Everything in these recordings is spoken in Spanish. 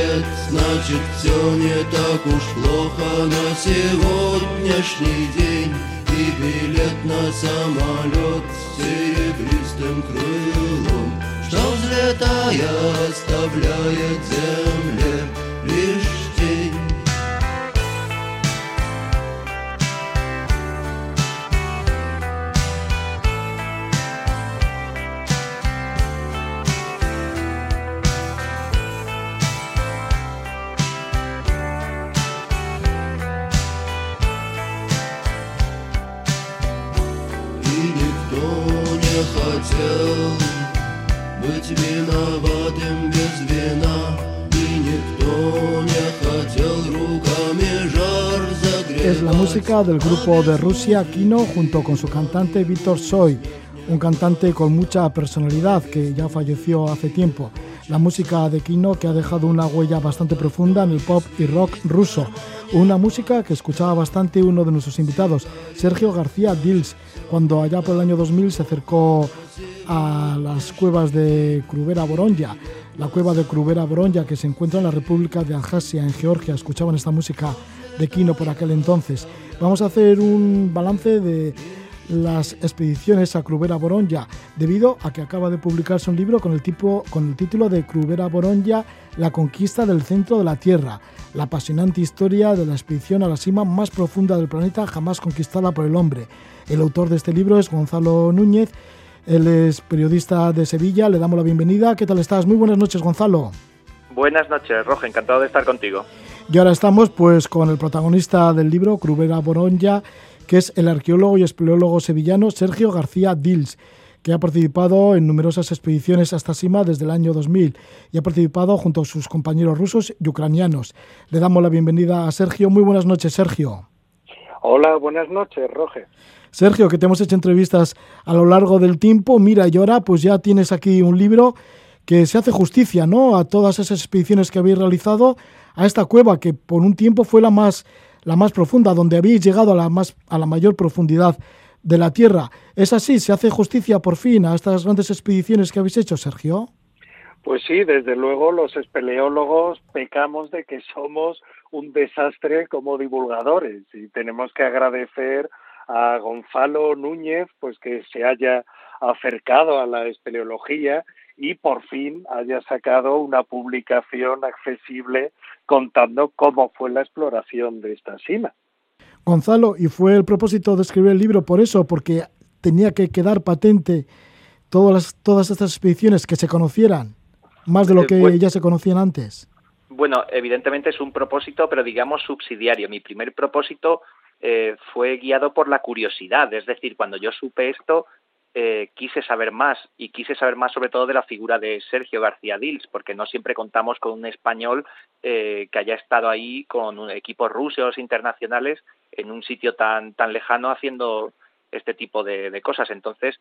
сигарет Значит, все не так уж плохо. На сегодняшний день И билет на самолет с серебристым крылом. Что взлетая оставляет земле лишь Es la música del grupo de Rusia Kino junto con su cantante Víctor Soy, un cantante con mucha personalidad que ya falleció hace tiempo. La música de Kino que ha dejado una huella bastante profunda en el pop y rock ruso. Una música que escuchaba bastante uno de nuestros invitados, Sergio García Dils, cuando allá por el año 2000 se acercó a las cuevas de Kruvera Boronja, la cueva de Kruvera Boronja que se encuentra en la República de Abjasia, en Georgia. Escuchaban esta música de Kino por aquel entonces. Vamos a hacer un balance de las expediciones a Kruvera Boronja, debido a que acaba de publicarse un libro con el, tipo, con el título de Kruvera Boronja, La conquista del centro de la Tierra, la apasionante historia de la expedición a la cima más profunda del planeta jamás conquistada por el hombre. El autor de este libro es Gonzalo Núñez él es periodista de Sevilla, le damos la bienvenida. ¿Qué tal estás? Muy buenas noches, Gonzalo. Buenas noches, Roja, encantado de estar contigo. Y ahora estamos pues con el protagonista del libro, Crubera Boronja, que es el arqueólogo y espeleólogo sevillano Sergio García Dils, que ha participado en numerosas expediciones hasta Sima desde el año 2000 y ha participado junto a sus compañeros rusos y ucranianos. Le damos la bienvenida a Sergio. Muy buenas noches, Sergio. Hola, buenas noches, Roge. Sergio, que te hemos hecho entrevistas a lo largo del tiempo. Mira, y ahora pues ya tienes aquí un libro que se hace justicia, ¿no? A todas esas expediciones que habéis realizado a esta cueva que por un tiempo fue la más la más profunda, donde habéis llegado a la más a la mayor profundidad de la Tierra. ¿Es así? ¿Se hace justicia por fin a estas grandes expediciones que habéis hecho, Sergio? Pues sí, desde luego los espeleólogos pecamos de que somos un desastre como divulgadores y tenemos que agradecer a Gonzalo Núñez, pues que se haya acercado a la espeleología y por fin haya sacado una publicación accesible contando cómo fue la exploración de esta cima. Gonzalo, ¿y fue el propósito de escribir el libro por eso? Porque tenía que quedar patente todas, todas estas expediciones que se conocieran, más de lo eh, que ya se conocían antes. Bueno, evidentemente es un propósito, pero digamos subsidiario. Mi primer propósito eh, fue guiado por la curiosidad, es decir, cuando yo supe esto, eh, quise saber más y quise saber más sobre todo de la figura de Sergio García Dils, porque no siempre contamos con un español eh, que haya estado ahí con equipos rusos internacionales en un sitio tan tan lejano haciendo este tipo de, cosas. Entonces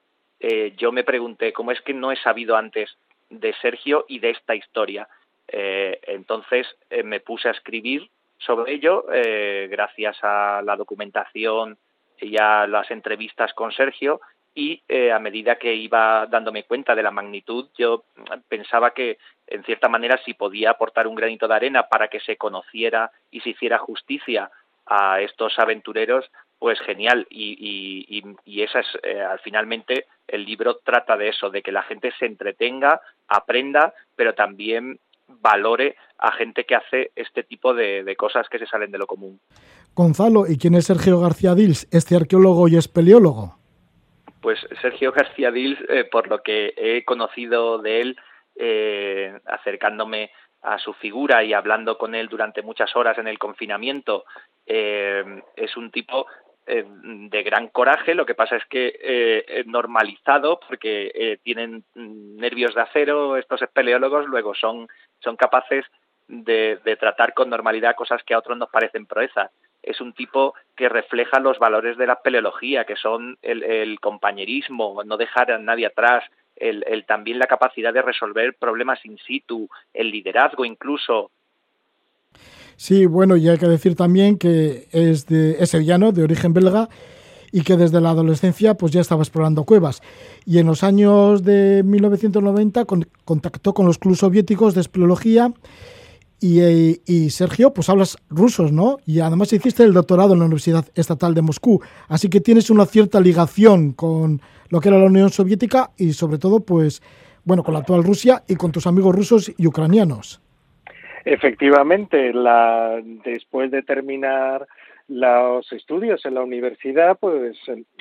yo me pregunté cómo es que no he sabido antes de Sergio y de esta historia. entonces me puse a escribir sobre ello, eh, gracias a la documentación y a las entrevistas con Sergio, y eh, a medida que iba dándome cuenta de la magnitud, yo pensaba que en cierta manera si podía aportar un granito de arena para que se conociera y se hiciera justicia a estos aventureros, pues genial. Y, y, y, esa es, eh, finalmente, el libro trata de eso, de que la gente se entretenga, aprenda, pero también valore a gente que hace este tipo de, cosas que se salen de lo común. Gonzalo, ¿y quién es Sergio García Dils, este arqueólogo y espeleólogo? Pues Sergio García Dils, eh, por lo que he conocido de él, eh, acercándome a su figura y hablando con él durante muchas horas en el confinamiento, eh, es un tipo de gran coraje, lo que pasa es que normalizado, porque tienen nervios de acero estos espeleólogos, luego son, son capaces de, tratar con normalidad cosas que a otros nos parecen proezas. Es un tipo que refleja los valores de la peleología, que son el, compañerismo, no dejar a nadie atrás, el, también la capacidad de resolver problemas in situ, el liderazgo incluso. Sí, bueno, y hay que decir también que es, de, es sevillano, de origen belga, y que desde la adolescencia pues ya estaba explorando cuevas. Y en los años de 1990 contactó con los clubes soviéticos de espeleología y, Sergio, pues hablas rusos, ¿no? Y además hiciste el doctorado en la Universidad Estatal de Moscú, así que tienes una cierta ligación con lo que era la Unión Soviética y sobre todo, pues, bueno, con la actual Rusia y con tus amigos rusos y ucranianos. Efectivamente, la, después de terminar los estudios en la universidad, pues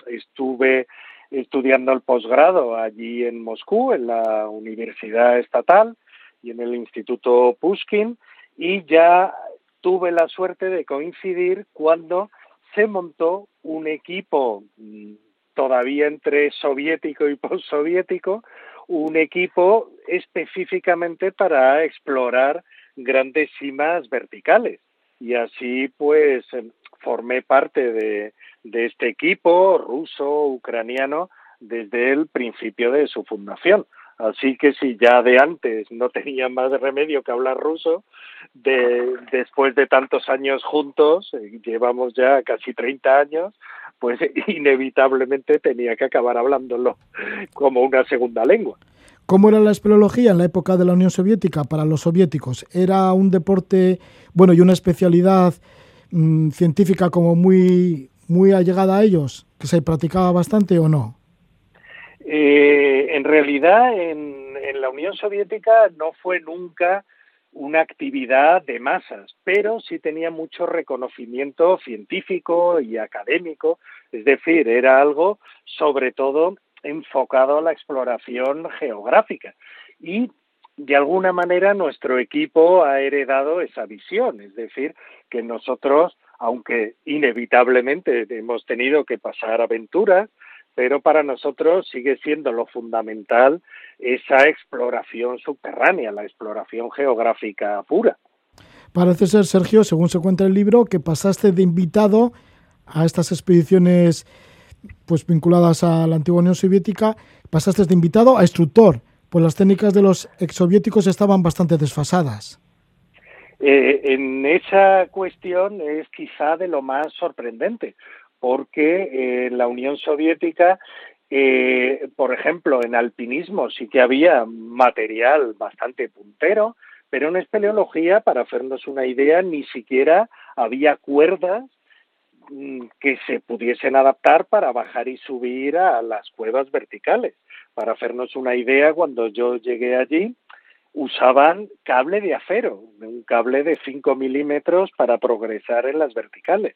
estuve estudiando el posgrado allí en Moscú, en la Universidad Estatal y en el Instituto Pushkin, y ya tuve la suerte de coincidir cuando se montó un equipo mm, todavía entre soviético y postsoviético, un equipo específicamente para explorar grandes cimas verticales. Y así pues em, formé parte de, de este equipo ruso, ucraniano, desde el principio de su fundación. Así que si ya de antes no tenía más remedio que hablar ruso, de, después de tantos años juntos, eh, llevamos ya casi 30 años, pues inevitablemente tenía que acabar hablándolo como una segunda lengua. ¿Cómo era la espeleología en la época de la Unión Soviética para los soviéticos? ¿Era un deporte, bueno, y una especialidad mm, científica como muy, muy allegada a ellos, que se practicaba bastante o no? Eh, en realidad, en, en, la Unión Soviética no fue nunca una actividad de masas, pero sí tenía mucho reconocimiento científico y académico, es decir, era algo sobre todo enfocado a la exploración geográfica. Y de alguna manera nuestro equipo ha heredado esa visión, es decir, que nosotros, aunque inevitablemente hemos tenido que pasar aventuras, pero para nosotros sigue siendo lo fundamental esa exploración subterránea, la exploración geográfica pura. Parece ser, Sergio, según se cuenta el libro, que pasaste de invitado a estas expediciones pues vinculadas a la antigua Unión Soviética, pasaste de invitado a instructor, pues las técnicas de los exsoviéticos estaban bastante desfasadas. Eh, en esa cuestión es quizá de lo más sorprendente, porque en la Unión Soviética, eh, por ejemplo, en alpinismo sí que había material bastante puntero, pero en espeleología, para hacernos una idea, ni siquiera había cuerdas mm, que se pudiesen adaptar para bajar y subir a las cuevas verticales. Para hacernos una idea, cuando yo llegué allí, usaban cable de acero, un cable de 5 milímetros para progresar en las verticales.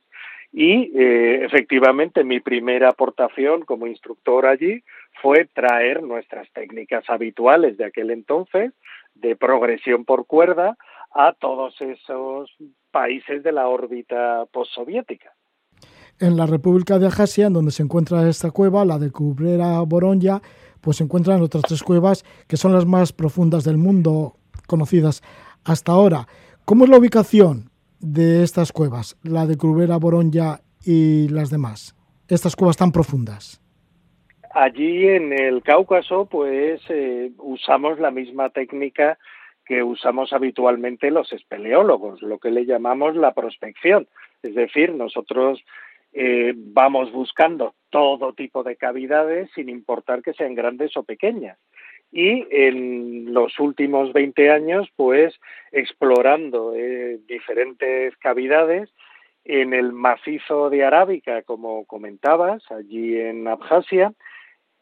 Y eh, efectivamente mi primera aportación como instructor allí fue traer nuestras técnicas habituales de aquel entonces de progresión por cuerda a todos esos países de la órbita postsoviética. En la República de Ajasia, en donde se encuentra esta cueva, la de Cubrera Boronya, pues se encuentran otras tres cuevas que son las más profundas del mundo conocidas hasta ahora. ¿Cómo es la ubicación de estas cuevas, la de Crubera, Boronya y las demás, estas cuevas tan profundas? Allí en el Cáucaso, pues eh, usamos la misma técnica que usamos habitualmente los espeleólogos, lo que le llamamos la prospección. Es decir, nosotros eh, vamos buscando todo tipo de cavidades sin importar que sean grandes o pequeñas. Y en los últimos 20 años, pues explorando eh, diferentes cavidades en el macizo de Arábica, como comentabas, allí en Abjasia,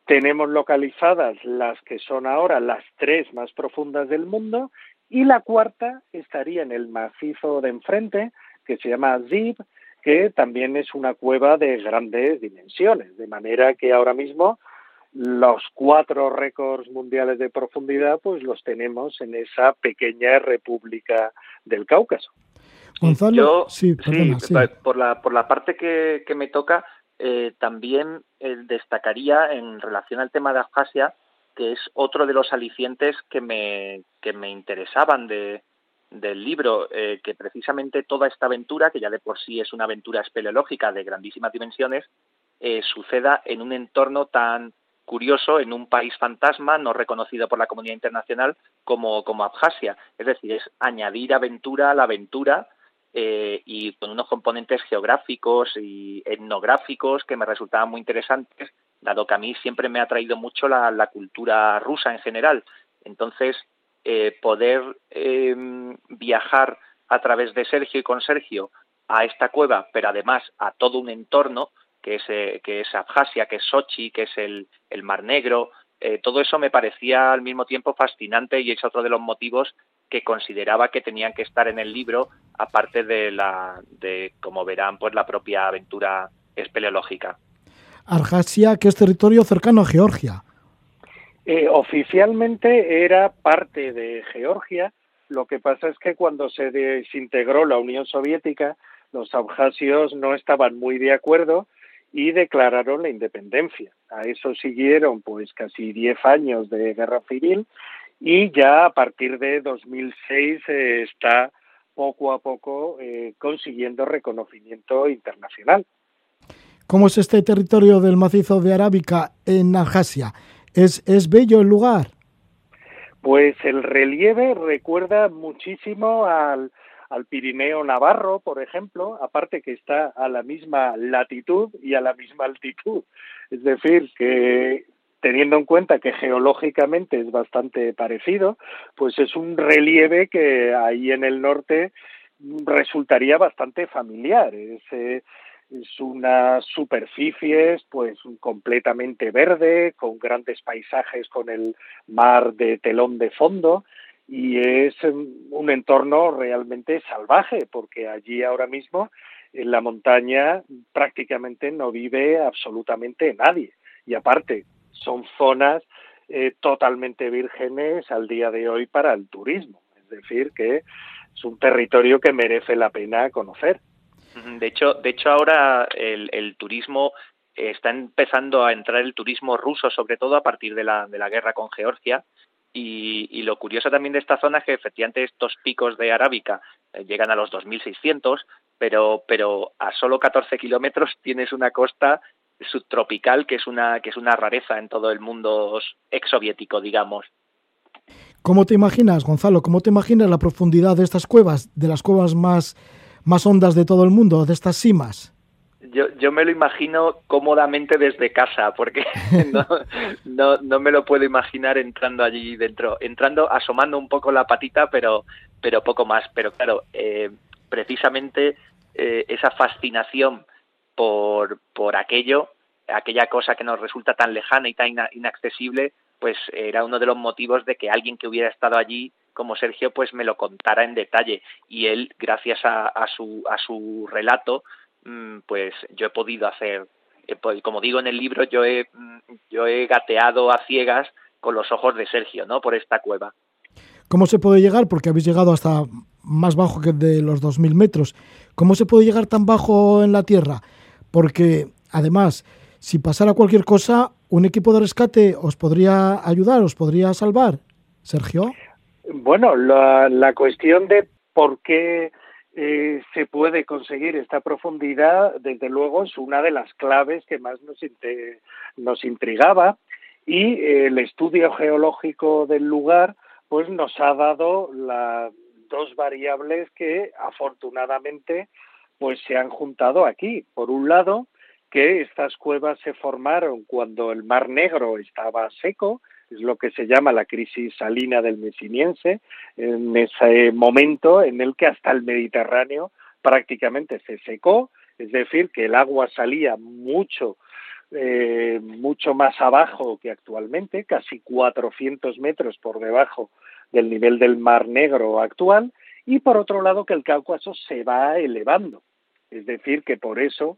tenemos localizadas las que son ahora las tres más profundas del mundo y la cuarta estaría en el macizo de enfrente, que se llama Zib, que también es una cueva de grandes dimensiones, de manera que ahora mismo los cuatro récords mundiales de profundidad pues los tenemos en esa pequeña república del Cáucaso. Gonzalo, sí, Por, la, por la parte que, me toca, eh, también eh, destacaría en relación al tema de Abjasia, que es otro de los alicientes que me, que me interesaban de, del libro, eh, que precisamente toda esta aventura, que ya de por sí es una aventura espeleológica de grandísimas dimensiones, eh, suceda en un entorno tan curioso, en un país fantasma no reconocido por la comunidad internacional como, como Abjasia. Es decir, es añadir aventura a la aventura eh, y con unos componentes geográficos y etnográficos que me resultaban muy interesantes, dado que a mí siempre me ha atraído mucho la, la cultura rusa en general. Entonces, eh, poder em, viajar a través de Sergio y con Sergio a esta cueva, pero además a todo un entorno que es, eh, que es Abjasia, que es Sochi, que es el, el Mar Negro, eh, todo eso me parecía al mismo tiempo fascinante y es otro de los motivos que consideraba que tenían que estar en el libro, aparte de la, de, como verán, pues la propia aventura espeleológica. Abjasia, que es territorio cercano a Georgia. Eh, oficialmente era parte de Georgia, lo que pasa es que cuando se desintegró la Unión Soviética, los abjasios no estaban muy de acuerdo y declararon la independencia. A eso siguieron pues casi 10 años de guerra civil y ya a partir de 2006 eh, está poco a poco eh, consiguiendo reconocimiento internacional. ¿Cómo es este territorio del macizo de Arábica en Abjasia? ¿Es, ¿Es bello el lugar? Pues el relieve recuerda muchísimo al, al Pirineo Navarro, por ejemplo, aparte que está a la misma latitud y a la misma altitud. Es decir, que teniendo en cuenta que geológicamente es bastante parecido, pues es un relieve que ahí en el norte resultaría bastante familiar. Eh, es unas superficies pues completamente verde, con grandes paisajes con el mar de telón de fondo y es un entorno realmente salvaje porque allí ahora mismo en la montaña prácticamente no vive absolutamente nadie. Y aparte son zonas eh, totalmente vírgenes al día de hoy para el turismo. Es decir que es un territorio que merece la pena conocer de hecho, de hecho ahora el, turismo está empezando a entrar el turismo ruso, sobre todo a partir de la, de la guerra con Georgia. Y, y, lo curioso también de esta zona es que efectivamente estos picos de arábica eh, llegan a los 2.600, pero, pero a solo 14 kilómetros tienes una costa subtropical que es una que es una rareza en todo el mundo exsoviético, digamos. ¿Cómo te imaginas, Gonzalo? ¿Cómo te imaginas la profundidad de estas cuevas, de las cuevas más más ondas de todo el mundo, de estas simas? Yo, yo me lo imagino cómodamente desde casa, porque no, no, me lo puedo imaginar entrando allí dentro, entrando, asomando un poco la patita, pero, pero poco más. Pero claro, eh, precisamente eh, esa fascinación por, por aquello, aquella cosa que nos resulta tan lejana y tan inaccesible, pues era uno de los motivos de que alguien que hubiera estado allí como Sergio pues me lo contara en detalle. Y él gracias a, a su a su relato mm, pues yo he podido hacer como digo en el libro yo he mm, yo he gateado a ciegas con los ojos de Sergio no por esta cueva. Cómo se puede llegar porque habéis llegado hasta más bajo que de los 2.000 metros. Cómo se puede llegar tan bajo en la tierra porque además si pasara cualquier cosa un equipo de rescate os podría ayudar os podría salvar Sergio bueno, la, la cuestión de por qué eh, se puede conseguir esta profundidad, desde luego, es una de las claves que más nos, nos intrigaba y eh, el estudio geológico del lugar pues nos ha dado las dos variables que afortunadamente pues se han juntado aquí. Por un lado, que estas cuevas se formaron cuando el Mar Negro estaba seco, es lo que se llama la crisis salina del mesiniense, en ese momento en el que hasta el Mediterráneo prácticamente se secó, es decir, que el agua salía mucho eh, mucho más abajo que actualmente, casi 400 metros por debajo del nivel del Mar Negro actual, y por otro lado que el Cáucaso se va elevando. Es decir, que por eso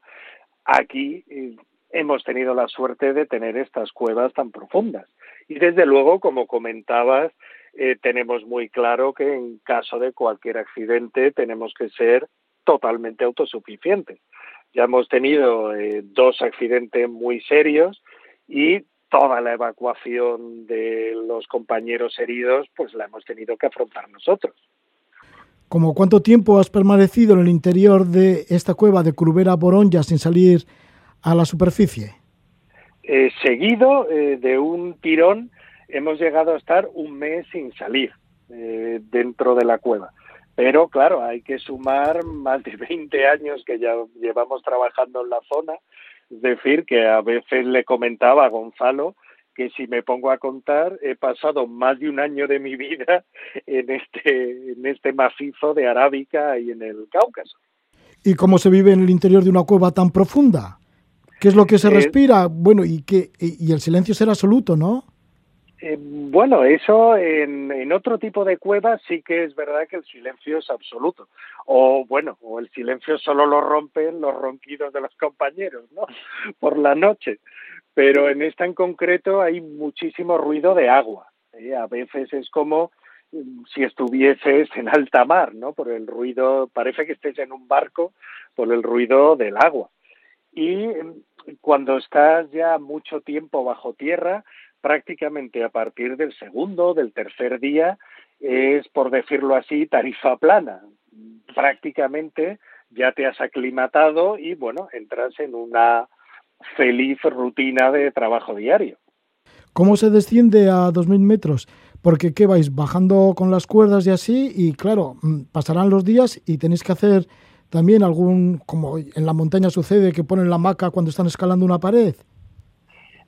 aquí eh, hemos tenido la suerte de tener estas cuevas tan profundas. Y desde luego, como comentabas, eh, tenemos muy claro que en caso de cualquier accidente tenemos que ser totalmente autosuficientes. Ya hemos tenido eh, dos accidentes muy serios y toda la evacuación de los compañeros heridos pues la hemos tenido que afrontar nosotros. ¿Como cuánto tiempo has permanecido en el interior de esta cueva de Crubera Boronja sin salir a la superficie? Eh, seguido eh, de un tirón hemos llegado a estar un mes sin salir eh, dentro de la cueva. Pero claro, hay que sumar más de 20 años que ya llevamos trabajando en la zona. Es decir, que a veces le comentaba a Gonzalo que si me pongo a contar, he pasado más de un año de mi vida en este, en este macizo de Arábica y en el Cáucaso. ¿Y cómo se vive en el interior de una cueva tan profunda? ¿Qué es lo que se respira? Bueno, y, que, y el silencio será absoluto, ¿no? Eh, bueno, eso en, en, otro tipo de cuevas sí que es verdad que el silencio es absoluto. O bueno, o el silencio solo lo rompen los ronquidos de los compañeros, ¿no? Por la noche. Pero en esta en concreto hay muchísimo ruido de agua. ¿eh? A veces es como mm, si estuvieses en alta mar, ¿no? Por el ruido, parece que estés en un barco por el ruido del agua. Y mm, cuando estás ya mucho tiempo bajo tierra, prácticamente a partir del segundo, del tercer día, es, por decirlo así, tarifa plana. Prácticamente ya te has aclimatado y, bueno, entras en una feliz rutina de trabajo diario. ¿Cómo se desciende a 2.000 metros? Porque, ¿qué vais? Bajando con las cuerdas y así, y claro, mm, pasarán los días y tenéis que hacer también algún, como en la montaña sucede, que ponen la maca cuando están escalando una pared.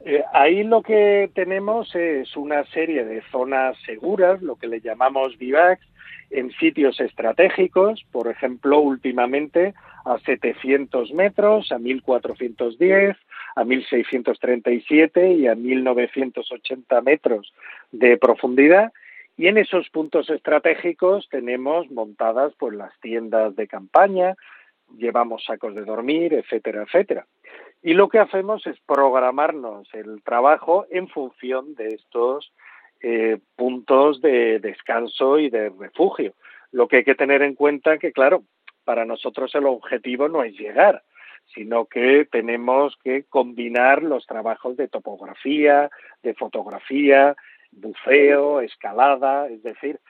Eh, ahí lo que tenemos es una serie de zonas seguras, lo que le llamamos bivacs, en sitios estratégicos, por ejemplo, últimamente a 700 metros, a 1410, a 1637 y a 1980 metros de profundidad. Y en esos puntos estratégicos tenemos montadas pues las tiendas de campaña, llevamos sacos de dormir, etcétera, etcétera. Y lo que hacemos es programarnos el trabajo en función de estos eh, puntos de descanso y de refugio. Lo que hay que tener en cuenta es que, claro, para nosotros el objetivo no es llegar, sino que tenemos que combinar los trabajos de topografía, de fotografía, buceo, escalada, es decir,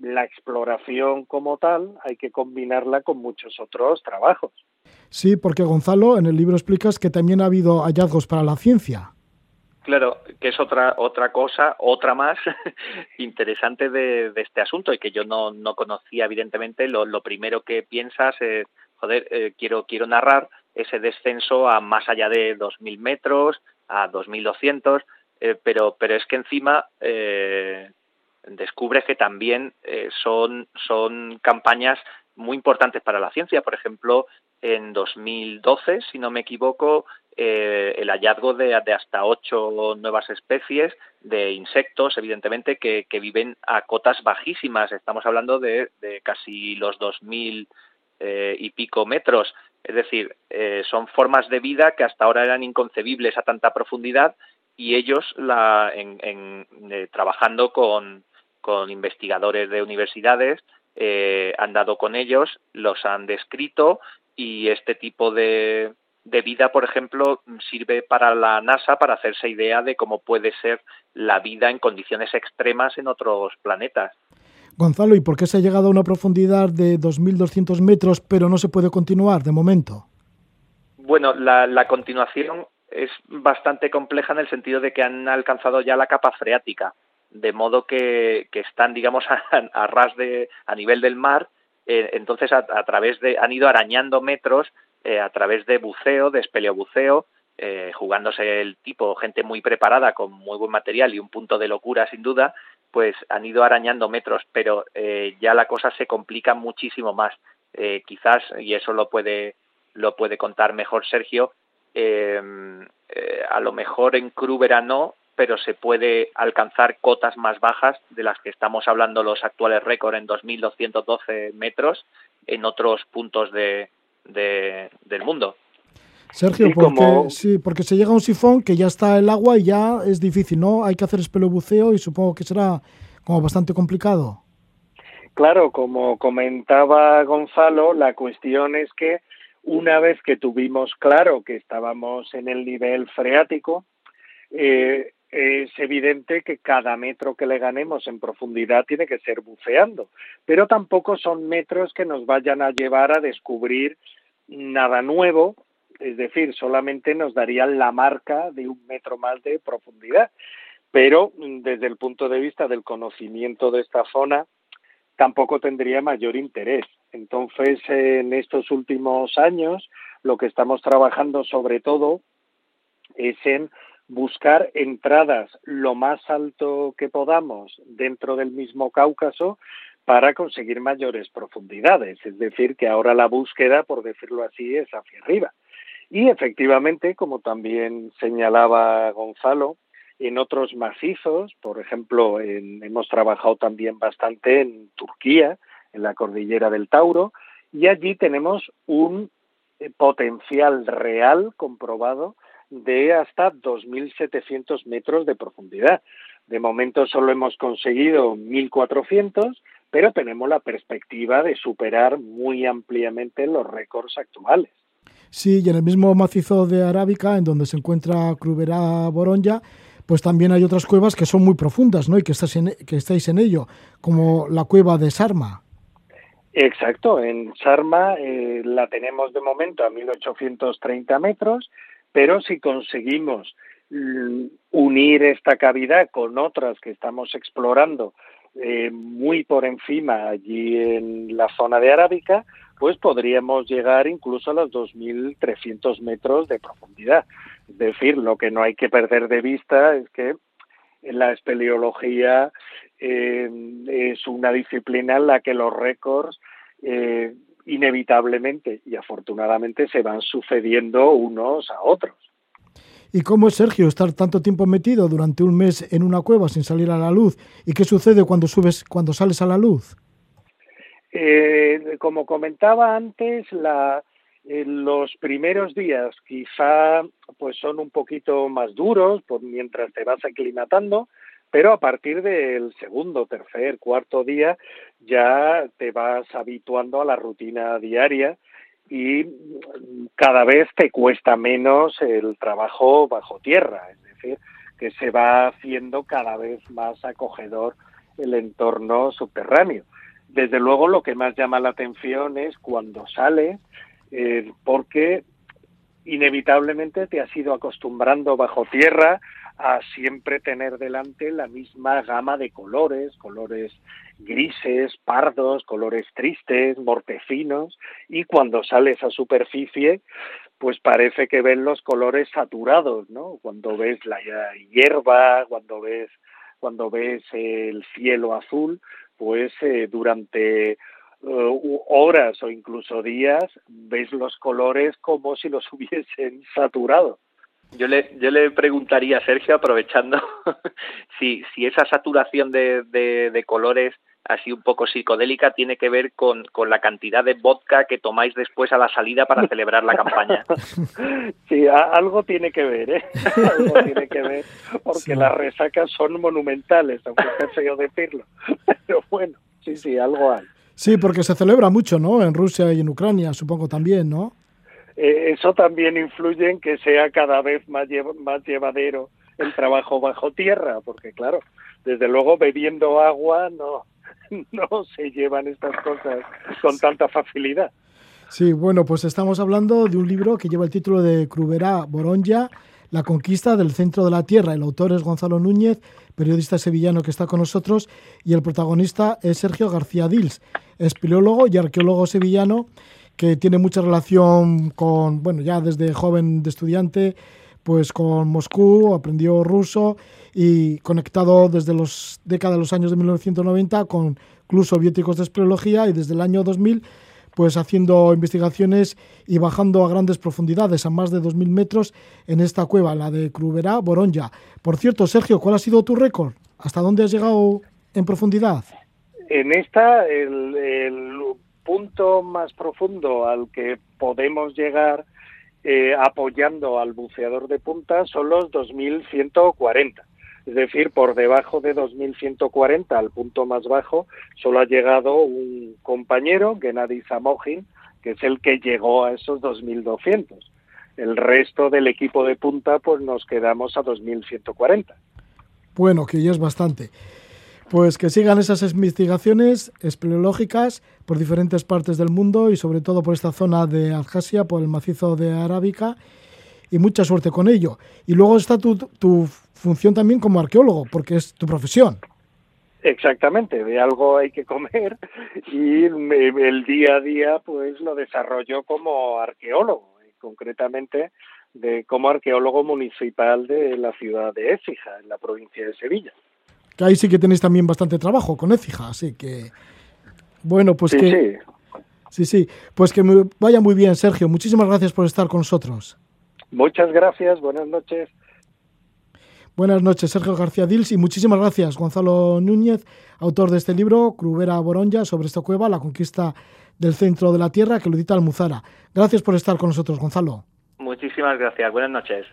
la exploración como tal hay que combinarla con muchos otros trabajos. Sí, porque Gonzalo, en el libro explicas que también ha habido hallazgos para la ciencia. Claro, que es otra otra cosa, otra más interesante de, este asunto y que yo no, no conocía evidentemente. Lo, lo primero que piensas es, joder, eh, quiero quiero narrar ese descenso a más allá de 2.000 metros, a 2.200, eh, pero pero es que encima eh, descubres que también eh, son son campañas muy importantes para la ciencia. Por ejemplo, en 2012, si no me equivoco, eh, el hallazgo de, hasta ocho nuevas especies de insectos, evidentemente, que, viven a cotas bajísimas. Estamos hablando de, casi los 2.000 eh, y pico metros. Es decir, son formas de vida que hasta ahora eran inconcebibles a tanta profundidad y ellos, la, en, trabajando con, con investigadores de universidades, han dado con ellos, los han descrito y este tipo de, de vida, por ejemplo, sirve para la NASA para hacerse idea de cómo puede ser la vida en condiciones extremas en otros planetas. Gonzalo, ¿y por qué se ha llegado a una profundidad de 2.200 metros pero no se puede continuar de momento? Bueno, la, la continuación es bastante compleja en el sentido de que han alcanzado ya la capa freática, de modo que, que están, digamos, a, ras de, a nivel del mar eh, entonces a, través de han ido arañando metros eh, a través de buceo, de espeleobuceo, eh, jugándose el tipo, gente muy preparada con muy buen material y un punto de locura sin duda, pues han ido arañando metros, pero ya la cosa se complica muchísimo más. quizás, y eso lo puede, lo puede contar mejor Sergio, a lo mejor en Crúbera no, pero se puede alcanzar cotas más bajas de las que estamos hablando los actuales récords en 2.212 metros en otros puntos de, del mundo. Sergio, porque, sí, porque se llega a un sifón que ya está el agua y ya es difícil, ¿no? Hay que hacer espelobuceo y supongo que será como bastante complicado. Claro, como comentaba Gonzalo, la cuestión es que una vez que tuvimos claro que estábamos en el nivel freático, eh, es evidente que cada metro que le ganemos en profundidad tiene que ser buceando, pero tampoco son metros que nos vayan a llevar a descubrir nada nuevo, es decir, solamente nos darían la marca de un metro más de profundidad, pero desde el punto de vista del conocimiento de esta zona tampoco tendría mayor interés. Entonces, en estos últimos años, lo que estamos trabajando sobre todo es en buscar entradas lo más alto que podamos dentro del mismo Cáucaso para conseguir mayores profundidades. Es decir, que ahora la búsqueda, por decirlo así, es hacia arriba. Y efectivamente, como también señalaba Gonzalo, en otros macizos, por ejemplo, hemos trabajado también bastante en Turquía, en la cordillera del Tauro, y allí tenemos un eh, potencial real comprobado de hasta 2.700 metros de profundidad. De momento solo hemos conseguido 1.400, pero tenemos la perspectiva de superar muy ampliamente los récords actuales. Sí, y en el mismo macizo de Arábica, en donde se encuentra Crubera Boronja, pues también hay otras cuevas que son muy profundas, ¿no? Y que, estás que estáis en ello, como la cueva de Sarma. Exacto, en Sarma eh, la tenemos de momento a 1830 metros, pero si conseguimos mm, unir esta cavidad con otras que estamos explorando eh, muy por encima allí en la zona de Arábica, pues podríamos llegar incluso a los 2.300 metros de profundidad. Es decir, lo que no hay que perder de vista es que la espeleología eh, es una disciplina en la que los récords eh, inevitablemente y afortunadamente se van sucediendo unos a otros. ¿Y cómo es, Sergio, estar tanto tiempo metido durante un mes en una cueva sin salir a la luz? ¿Y qué sucede cuando subes, cuando sales a la luz? Eh, como comentaba antes, la, los primeros días quizá pues son un poquito más duros por mientras te vas aclimatando, pero a partir del segundo, tercer, cuarto día ya te vas habituando a la rutina diaria y cada vez te cuesta menos el trabajo bajo tierra, es decir, que se va haciendo cada vez más acogedor el entorno subterráneo. Desde luego lo que más llama la atención es cuando sale, eh, porque inevitablemente te has ido acostumbrando bajo tierra a siempre tener delante la misma gama de colores, colores grises, pardos, colores tristes, mortecinos, y cuando sales a superficie, pues parece que ven los colores saturados, ¿no? Cuando ves la hierba, cuando ves cuando ves el cielo azul, pues eh, durante uh, horas o incluso días ves los colores como si los hubiesen saturado. Yo le, yo le preguntaría a Sergio, aprovechando, si, si esa saturación de, de, de colores así un poco psicodélica tiene que ver con, con, la cantidad de vodka que tomáis después a la salida para celebrar la campaña. Sí, algo tiene que ver, ¿eh? Algo tiene que ver, porque sí. las resacas son monumentales, aunque sea feo decirlo. Pero bueno, sí, sí, algo hay. Sí, porque se celebra mucho, ¿no? En Rusia y en Ucrania, supongo también, ¿no? Eh, eso también influye en que sea cada vez más, llev más llevadero el trabajo bajo tierra, porque claro, desde luego bebiendo agua no, no se llevan estas cosas con tanta facilidad. Sí, bueno, pues estamos hablando de un libro que lleva el título de Crubera Boronja, La conquista del centro de la Tierra. El autor es Gonzalo Núñez, periodista sevillano que está con nosotros, y el protagonista es Sergio García Dils, espeleólogo y arqueólogo sevillano que tiene mucha relación con, bueno, ya desde joven de estudiante, pues con Moscú, aprendió ruso y conectado desde los décadas de los años de 1990 con clubes soviéticos de espeleología y desde el año 2000 pues haciendo investigaciones y bajando a grandes profundidades, a más de 2.000 metros, en esta cueva, la de Crubera Boronja. Por cierto, Sergio, ¿cuál ha sido tu récord? ¿Hasta dónde has llegado en profundidad? En esta, el, el punto más profundo al que podemos llegar eh, apoyando al buceador de punta son los 2.140. Es decir, por debajo de 2.140, al punto más bajo, solo ha llegado un compañero, Gennady Zamojin, que es el que llegó a esos 2.200. El resto del equipo de punta, pues nos quedamos a 2.140. Bueno, que ya es bastante. Pues que sigan esas investigaciones espeleológicas por diferentes partes del mundo y sobre todo por esta zona de Abjasia, por el macizo de Arábica y mucha suerte con ello. Y luego está tu, tu función también como arqueólogo, porque es tu profesión. Exactamente, de algo hay que comer y el día a día pues lo desarrollo como arqueólogo, concretamente de como arqueólogo municipal de la ciudad de Écija, en la provincia de Sevilla. Que ahí sí que tenéis también bastante trabajo con Écija, así que bueno, pues que sí. sí, sí, pues que vaya muy bien, Sergio. Muchísimas gracias por estar con nosotros. Muchas gracias, buenas noches. Buenas noches, Sergio García Dils, y muchísimas gracias, Gonzalo Núñez, autor de este libro, Crubera Boronja, sobre esta cueva, la conquista del centro de la Tierra, que lo edita Almuzara. Gracias por estar con nosotros, Gonzalo. Muchísimas gracias. Buenas noches.